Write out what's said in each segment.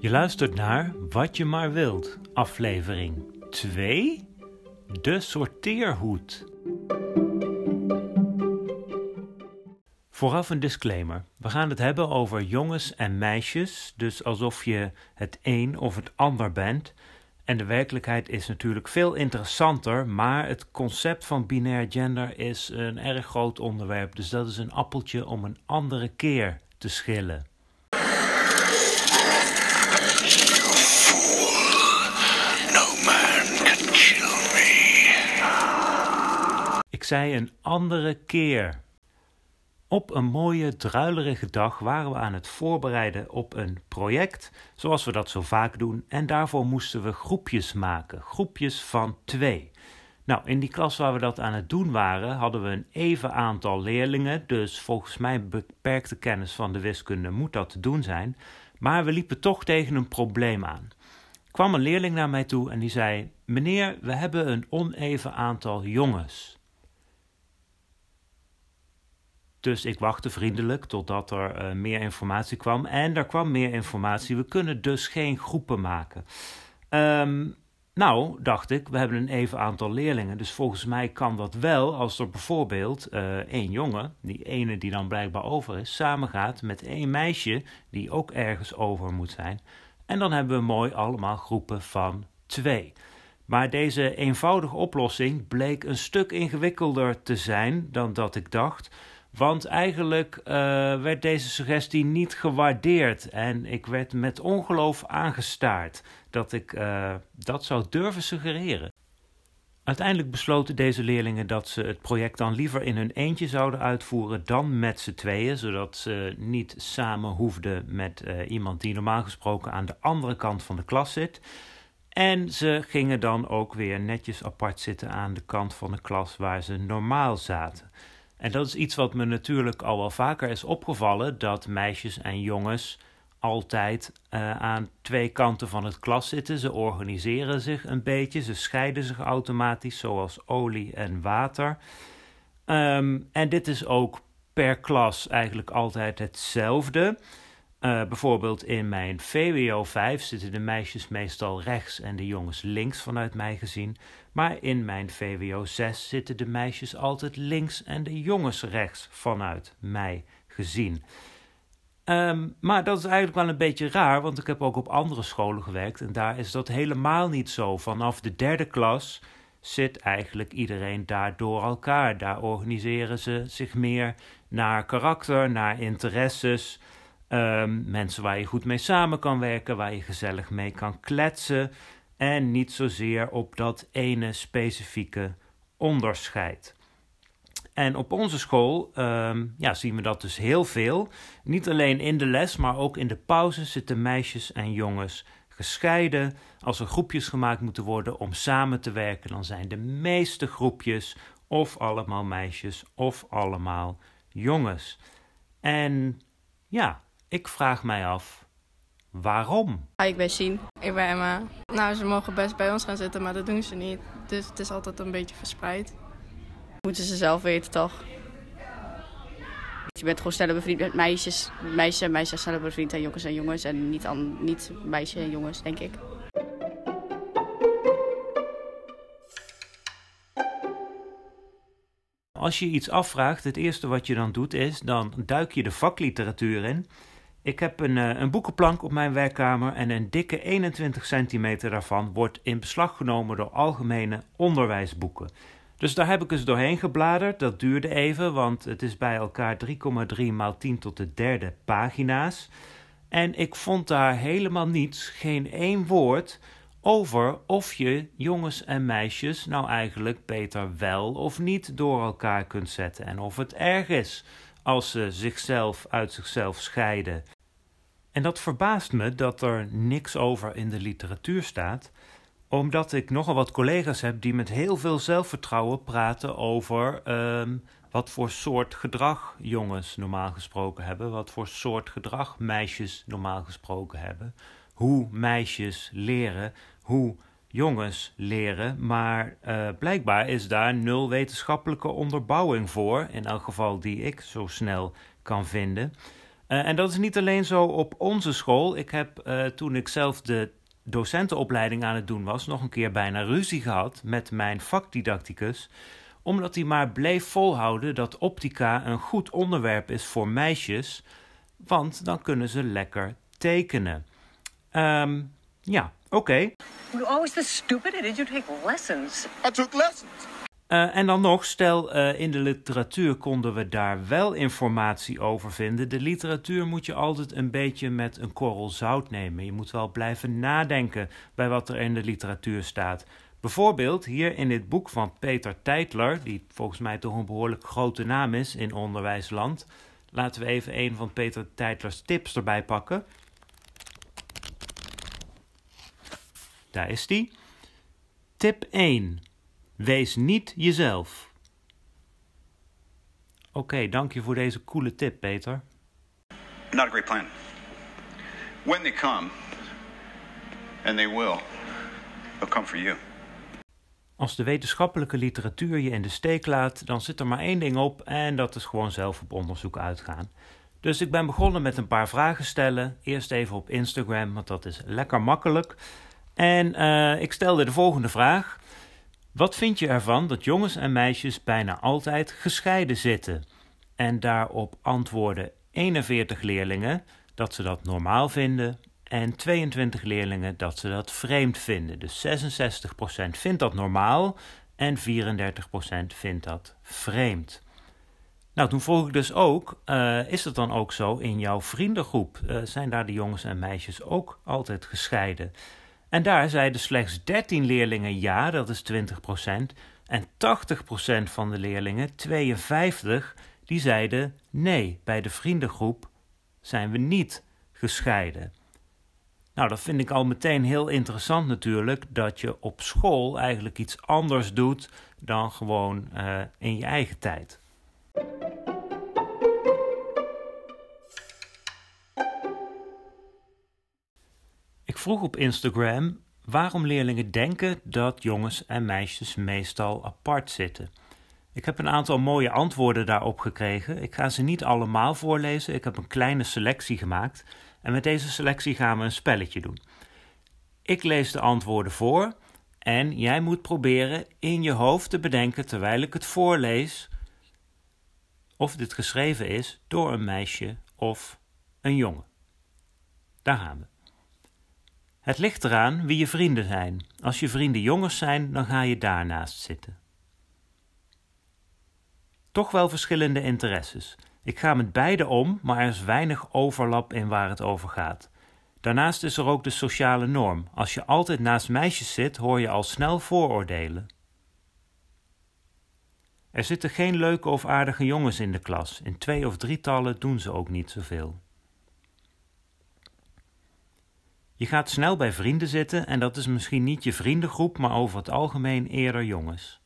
Je luistert naar Wat je maar wilt, aflevering 2: De sorteerhoed. Vooraf een disclaimer. We gaan het hebben over jongens en meisjes, dus alsof je het een of het ander bent. En de werkelijkheid is natuurlijk veel interessanter, maar het concept van binair gender is een erg groot onderwerp, dus dat is een appeltje om een andere keer te schillen. Zei een andere keer. Op een mooie, druilerige dag waren we aan het voorbereiden op een project, zoals we dat zo vaak doen, en daarvoor moesten we groepjes maken, groepjes van twee. Nou, in die klas waar we dat aan het doen waren, hadden we een even aantal leerlingen, dus volgens mijn beperkte kennis van de wiskunde moet dat te doen zijn, maar we liepen toch tegen een probleem aan. Kwam een leerling naar mij toe en die zei: Meneer, we hebben een oneven aantal jongens. Dus ik wachtte vriendelijk totdat er eh, meer informatie kwam. En er kwam meer informatie. We kunnen dus geen groepen maken. Ehm, nou, dacht ik, we hebben een even aantal leerlingen. Dus volgens mij kan dat wel als er bijvoorbeeld eh, één jongen, die ene die dan blijkbaar over is, samengaat met één meisje die ook ergens over moet zijn. En dan hebben we mooi allemaal groepen van twee. Maar deze eenvoudige oplossing bleek een stuk ingewikkelder te zijn dan dat ik dacht. Want eigenlijk uh, werd deze suggestie niet gewaardeerd en ik werd met ongeloof aangestaard dat ik uh, dat zou durven suggereren. Uiteindelijk besloten deze leerlingen dat ze het project dan liever in hun eentje zouden uitvoeren dan met z'n tweeën, zodat ze niet samen hoefden met uh, iemand die normaal gesproken aan de andere kant van de klas zit. En ze gingen dan ook weer netjes apart zitten aan de kant van de klas waar ze normaal zaten. En dat is iets wat me natuurlijk al wel vaker is opgevallen: dat meisjes en jongens altijd uh, aan twee kanten van het klas zitten. Ze organiseren zich een beetje, ze scheiden zich automatisch, zoals olie en water. Um, en dit is ook per klas eigenlijk altijd hetzelfde. Uh, bijvoorbeeld in mijn VWO 5 zitten de meisjes meestal rechts en de jongens links vanuit mij gezien. Maar in mijn VWO 6 zitten de meisjes altijd links en de jongens rechts vanuit mij gezien. Um, maar dat is eigenlijk wel een beetje raar, want ik heb ook op andere scholen gewerkt en daar is dat helemaal niet zo. Vanaf de derde klas zit eigenlijk iedereen daar door elkaar. Daar organiseren ze zich meer naar karakter, naar interesses. Um, mensen waar je goed mee samen kan werken, waar je gezellig mee kan kletsen. En niet zozeer op dat ene specifieke onderscheid. En op onze school um, ja, zien we dat dus heel veel. Niet alleen in de les, maar ook in de pauze zitten meisjes en jongens gescheiden. Als er groepjes gemaakt moeten worden om samen te werken, dan zijn de meeste groepjes of allemaal meisjes of allemaal jongens. En ja, ik vraag mij af, waarom? Hi, ik ben Sien. Ik ben Emma. Nou, ze mogen best bij ons gaan zitten, maar dat doen ze niet. Dus het is altijd een beetje verspreid. Moeten ze zelf weten, toch? Je bent gewoon sneller bevriend met meisjes. Meisjes en meisjes sneller bevriend en jongens en jongens. En niet, an, niet meisjes en jongens, denk ik. Als je iets afvraagt, het eerste wat je dan doet is, dan duik je de vakliteratuur in. Ik heb een, uh, een boekenplank op mijn werkkamer en een dikke 21 centimeter daarvan wordt in beslag genomen door algemene onderwijsboeken. Dus daar heb ik eens doorheen gebladerd. Dat duurde even, want het is bij elkaar 3,3 maal 10 tot de derde pagina's. En ik vond daar helemaal niets, geen één woord over of je jongens en meisjes nou eigenlijk beter wel of niet door elkaar kunt zetten en of het erg is als ze zichzelf uit zichzelf scheiden. En dat verbaast me dat er niks over in de literatuur staat, omdat ik nogal wat collega's heb die met heel veel zelfvertrouwen praten over um, wat voor soort gedrag jongens normaal gesproken hebben, wat voor soort gedrag meisjes normaal gesproken hebben, hoe meisjes leren, hoe jongens leren, maar uh, blijkbaar is daar nul wetenschappelijke onderbouwing voor, in elk geval die ik zo snel kan vinden. Uh, en dat is niet alleen zo op onze school. Ik heb uh, toen ik zelf de docentenopleiding aan het doen was, nog een keer bijna ruzie gehad met mijn vakdidacticus, omdat hij maar bleef volhouden dat optica een goed onderwerp is voor meisjes, want dan kunnen ze lekker tekenen. Um, ja, oké. Okay. You always this stupid? Did you take lessons? I took lessons. Uh, en dan nog, stel uh, in de literatuur konden we daar wel informatie over vinden. De literatuur moet je altijd een beetje met een korrel zout nemen. Je moet wel blijven nadenken bij wat er in de literatuur staat. Bijvoorbeeld hier in dit boek van Peter Teitler, die volgens mij toch een behoorlijk grote naam is in onderwijsland. Laten we even een van Peter Teitlers tips erbij pakken. Daar is die. Tip 1. Wees niet jezelf. Oké, okay, dank je voor deze coole tip, Peter. Not a great plan. When they come, and they will, they'll come for you. Als de wetenschappelijke literatuur je in de steek laat, dan zit er maar één ding op en dat is gewoon zelf op onderzoek uitgaan. Dus ik ben begonnen met een paar vragen stellen. Eerst even op Instagram, want dat is lekker makkelijk. En uh, ik stelde de volgende vraag. Wat vind je ervan dat jongens en meisjes bijna altijd gescheiden zitten? En daarop antwoorden 41 leerlingen dat ze dat normaal vinden en 22 leerlingen dat ze dat vreemd vinden. Dus 66% vindt dat normaal en 34% vindt dat vreemd. Nou, toen vroeg ik dus ook, uh, is het dan ook zo in jouw vriendengroep? Uh, zijn daar de jongens en meisjes ook altijd gescheiden? En daar zeiden slechts 13 leerlingen ja, dat is 20%. En 80% van de leerlingen, 52, die zeiden nee, bij de vriendengroep zijn we niet gescheiden. Nou, dat vind ik al meteen heel interessant natuurlijk, dat je op school eigenlijk iets anders doet dan gewoon uh, in je eigen tijd. Ik vroeg op Instagram waarom leerlingen denken dat jongens en meisjes meestal apart zitten. Ik heb een aantal mooie antwoorden daarop gekregen. Ik ga ze niet allemaal voorlezen. Ik heb een kleine selectie gemaakt. En met deze selectie gaan we een spelletje doen. Ik lees de antwoorden voor en jij moet proberen in je hoofd te bedenken terwijl ik het voorlees of dit geschreven is door een meisje of een jongen. Daar gaan we. Het ligt eraan wie je vrienden zijn. Als je vrienden jongens zijn, dan ga je daarnaast zitten. Toch wel verschillende interesses. Ik ga met beide om, maar er is weinig overlap in waar het over gaat. Daarnaast is er ook de sociale norm. Als je altijd naast meisjes zit, hoor je al snel vooroordelen. Er zitten geen leuke of aardige jongens in de klas. In twee of drietallen doen ze ook niet zoveel. Je gaat snel bij vrienden zitten en dat is misschien niet je vriendengroep, maar over het algemeen eerder jongens.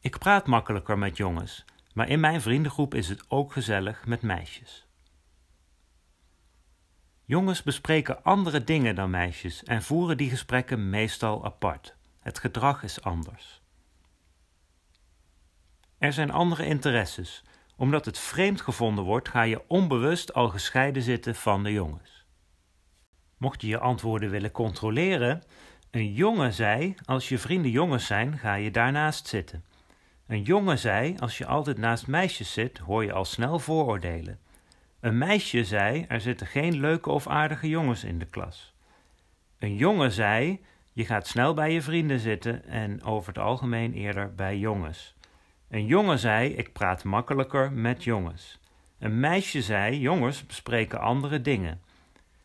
Ik praat makkelijker met jongens, maar in mijn vriendengroep is het ook gezellig met meisjes. Jongens bespreken andere dingen dan meisjes en voeren die gesprekken meestal apart. Het gedrag is anders. Er zijn andere interesses, omdat het vreemd gevonden wordt, ga je onbewust al gescheiden zitten van de jongens. Mocht je je antwoorden willen controleren, een jongen zei: Als je vrienden jongens zijn, ga je daarnaast zitten. Een jongen zei: Als je altijd naast meisjes zit, hoor je al snel vooroordelen. Een meisje zei: Er zitten geen leuke of aardige jongens in de klas. Een jongen zei: Je gaat snel bij je vrienden zitten en over het algemeen eerder bij jongens. Een jongen zei: Ik praat makkelijker met jongens. Een meisje zei: Jongens bespreken andere dingen.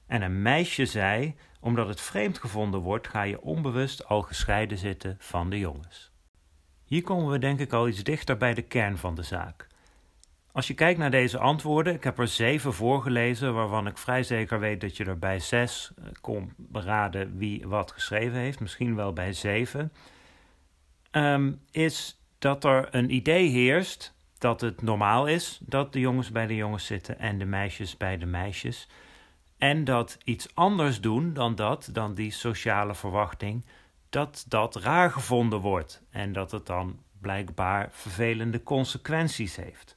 En een meisje zei: Omdat het vreemd gevonden wordt, ga je onbewust al gescheiden zitten van de jongens. Hier komen we denk ik al iets dichter bij de kern van de zaak. Als je kijkt naar deze antwoorden, ik heb er zeven voorgelezen, waarvan ik vrij zeker weet dat je er bij zes eh, kon beraden wie wat geschreven heeft, misschien wel bij zeven, um, is dat er een idee heerst dat het normaal is dat de jongens bij de jongens zitten en de meisjes bij de meisjes. En dat iets anders doen dan dat, dan die sociale verwachting, dat dat raar gevonden wordt en dat het dan blijkbaar vervelende consequenties heeft.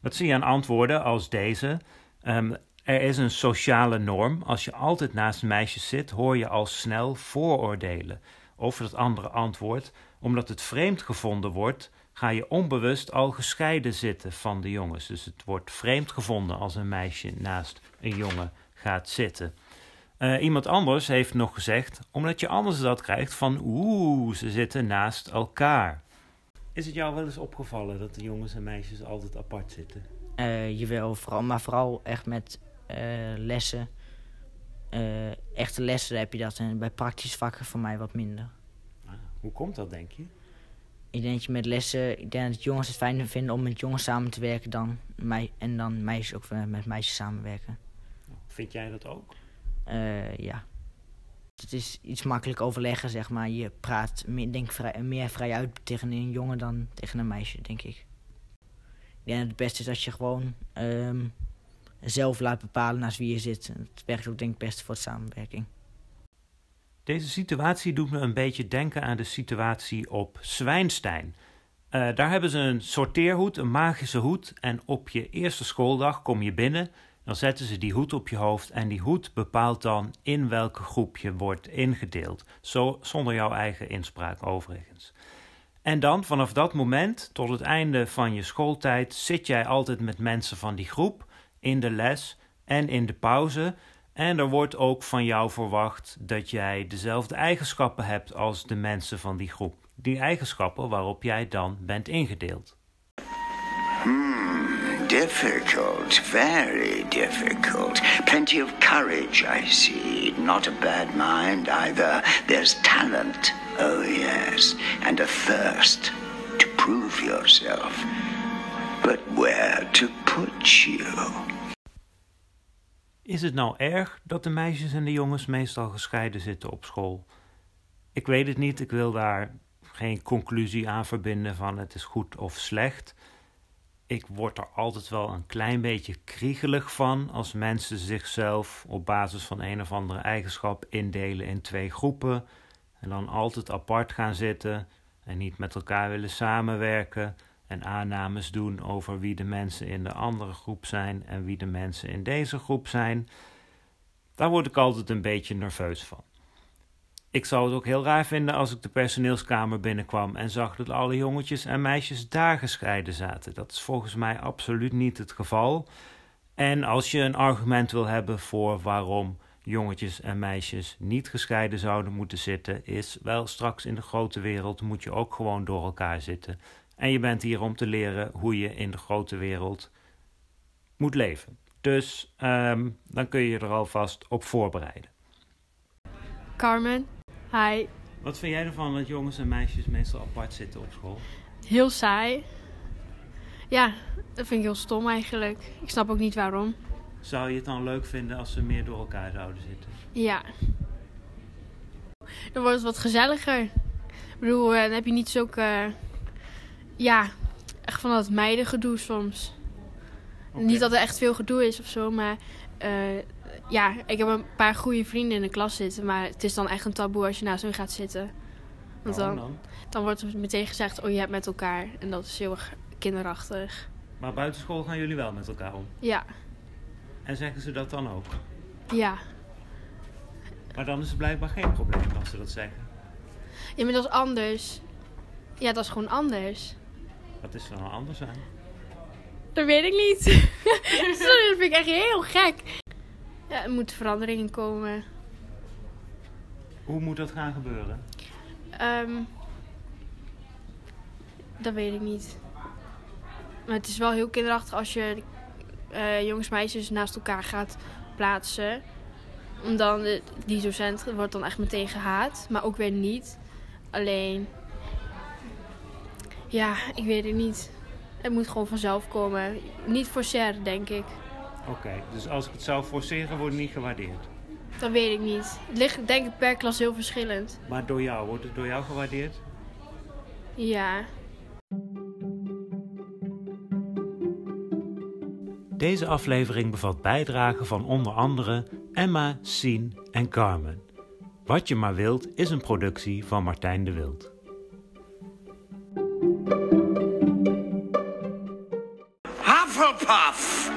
Dat zie je aan antwoorden als deze. Ehm, er is een sociale norm. Als je altijd naast meisjes zit, hoor je al snel vooroordelen over het andere antwoord. Omdat het vreemd gevonden wordt, ga je onbewust al gescheiden zitten van de jongens. Dus het wordt vreemd gevonden als een meisje naast een jongen gaat zitten. Uh, iemand anders heeft nog gezegd, omdat je anders dat krijgt van oeh, ze zitten naast elkaar. Is het jou wel eens opgevallen dat de jongens en meisjes altijd apart zitten? Uh, jawel, vooral, maar vooral echt met uh, lessen. Echte lessen heb je dat en bij praktische vakken voor mij wat minder. Ah, hoe komt dat, denk je? Ik denk dat je met lessen, ik denk dat jongens het fijner vinden om met jongens samen te werken dan mij, en dan meisjes ook met meisjes samenwerken. Vind jij dat ook? Uh, ja. Het is iets makkelijk overleggen, zeg maar. Je praat meer, denk vrij, meer vrij uit tegen een jongen dan tegen een meisje, denk ik. Ik denk dat het beste is als je gewoon um, zelf laat bepalen naast wie je zit. Het werkt ook denk ik best voor samenwerking. Deze situatie doet me een beetje denken aan de situatie op Zwijnstein. Uh, daar hebben ze een sorteerhoed, een magische hoed. En op je eerste schooldag kom je binnen dan zetten ze die hoed op je hoofd en die hoed bepaalt dan in welke groep je wordt ingedeeld. Zo, zonder jouw eigen inspraak overigens. En dan vanaf dat moment tot het einde van je schooltijd zit jij altijd met mensen van die groep in de les en in de pauze. En er wordt ook van jou verwacht dat jij dezelfde eigenschappen hebt als de mensen van die groep. Die eigenschappen waarop jij dan bent ingedeeld. Hmm difficult, very difficult. Plenty of courage, I see. Not a bad mind either. There's talent, oh yes, and a thirst to prove yourself. Where to put you? Is het nou erg dat de meisjes en de jongens meestal gescheiden zitten op school? Ik weet het niet, ik wil daar geen conclusie aan verbinden van het is goed of slecht ik word er altijd wel een klein beetje kriegelig van als mensen zichzelf op basis van een of andere eigenschap indelen in twee groepen en dan altijd apart gaan zitten en niet met elkaar willen samenwerken en aannames doen over wie de mensen in de andere groep zijn en wie de mensen in deze groep zijn. Daar word ik altijd een beetje nerveus van. Ik zou het ook heel raar vinden als ik de personeelskamer binnenkwam en zag dat alle jongetjes en meisjes daar gescheiden zaten. Dat is volgens mij absoluut niet het geval. En als je een argument wil hebben voor waarom jongetjes en meisjes niet gescheiden zouden moeten zitten, is wel straks in de grote wereld moet je ook gewoon door elkaar zitten. En je bent hier om te leren hoe je in de grote wereld moet leven. Dus um, dan kun je je er alvast op voorbereiden. Carmen, Hi. Wat vind jij ervan dat jongens en meisjes meestal apart zitten op school? Heel saai. Ja, dat vind ik heel stom eigenlijk. Ik snap ook niet waarom. Zou je het dan leuk vinden als ze meer door elkaar zouden zitten? Ja. Dan wordt het wat gezelliger. Ik bedoel, eh, dan heb je niet zulke... ja, echt van dat meidengedoe soms. Niet dat er echt veel gedoe is of zo, maar... Uh, ja, ik heb een paar goede vrienden in de klas zitten. Maar het is dan echt een taboe als je naast hun gaat zitten. Want dan, dan? dan wordt er meteen gezegd, oh je hebt met elkaar. En dat is heel erg kinderachtig. Maar buitenschool gaan jullie wel met elkaar om? Ja. En zeggen ze dat dan ook? Ja. Maar dan is het blijkbaar geen probleem als ze dat zeggen. Ja, maar dat is anders. Ja, dat is gewoon anders. Wat is er dan anders aan? Dat weet ik niet. dat vind ik echt heel gek. Ja, er moet verandering in komen. Hoe moet dat gaan gebeuren? Um, dat weet ik niet. Maar het is wel heel kinderachtig als je uh, jongens en meisjes naast elkaar gaat plaatsen. Om dan, de, die docent wordt dan echt meteen gehaat. Maar ook weer niet. Alleen, ja, ik weet het niet. Het moet gewoon vanzelf komen. Niet share, denk ik. Oké, dus als ik het zou forceren, wordt het niet gewaardeerd? Dat weet ik niet. Het ligt denk ik per klas heel verschillend. Maar door jou, wordt het door jou gewaardeerd? Ja. Deze aflevering bevat bijdragen van onder andere Emma, Sien en Carmen. Wat je maar wilt is een productie van Martijn de Wild. Hufflepuff.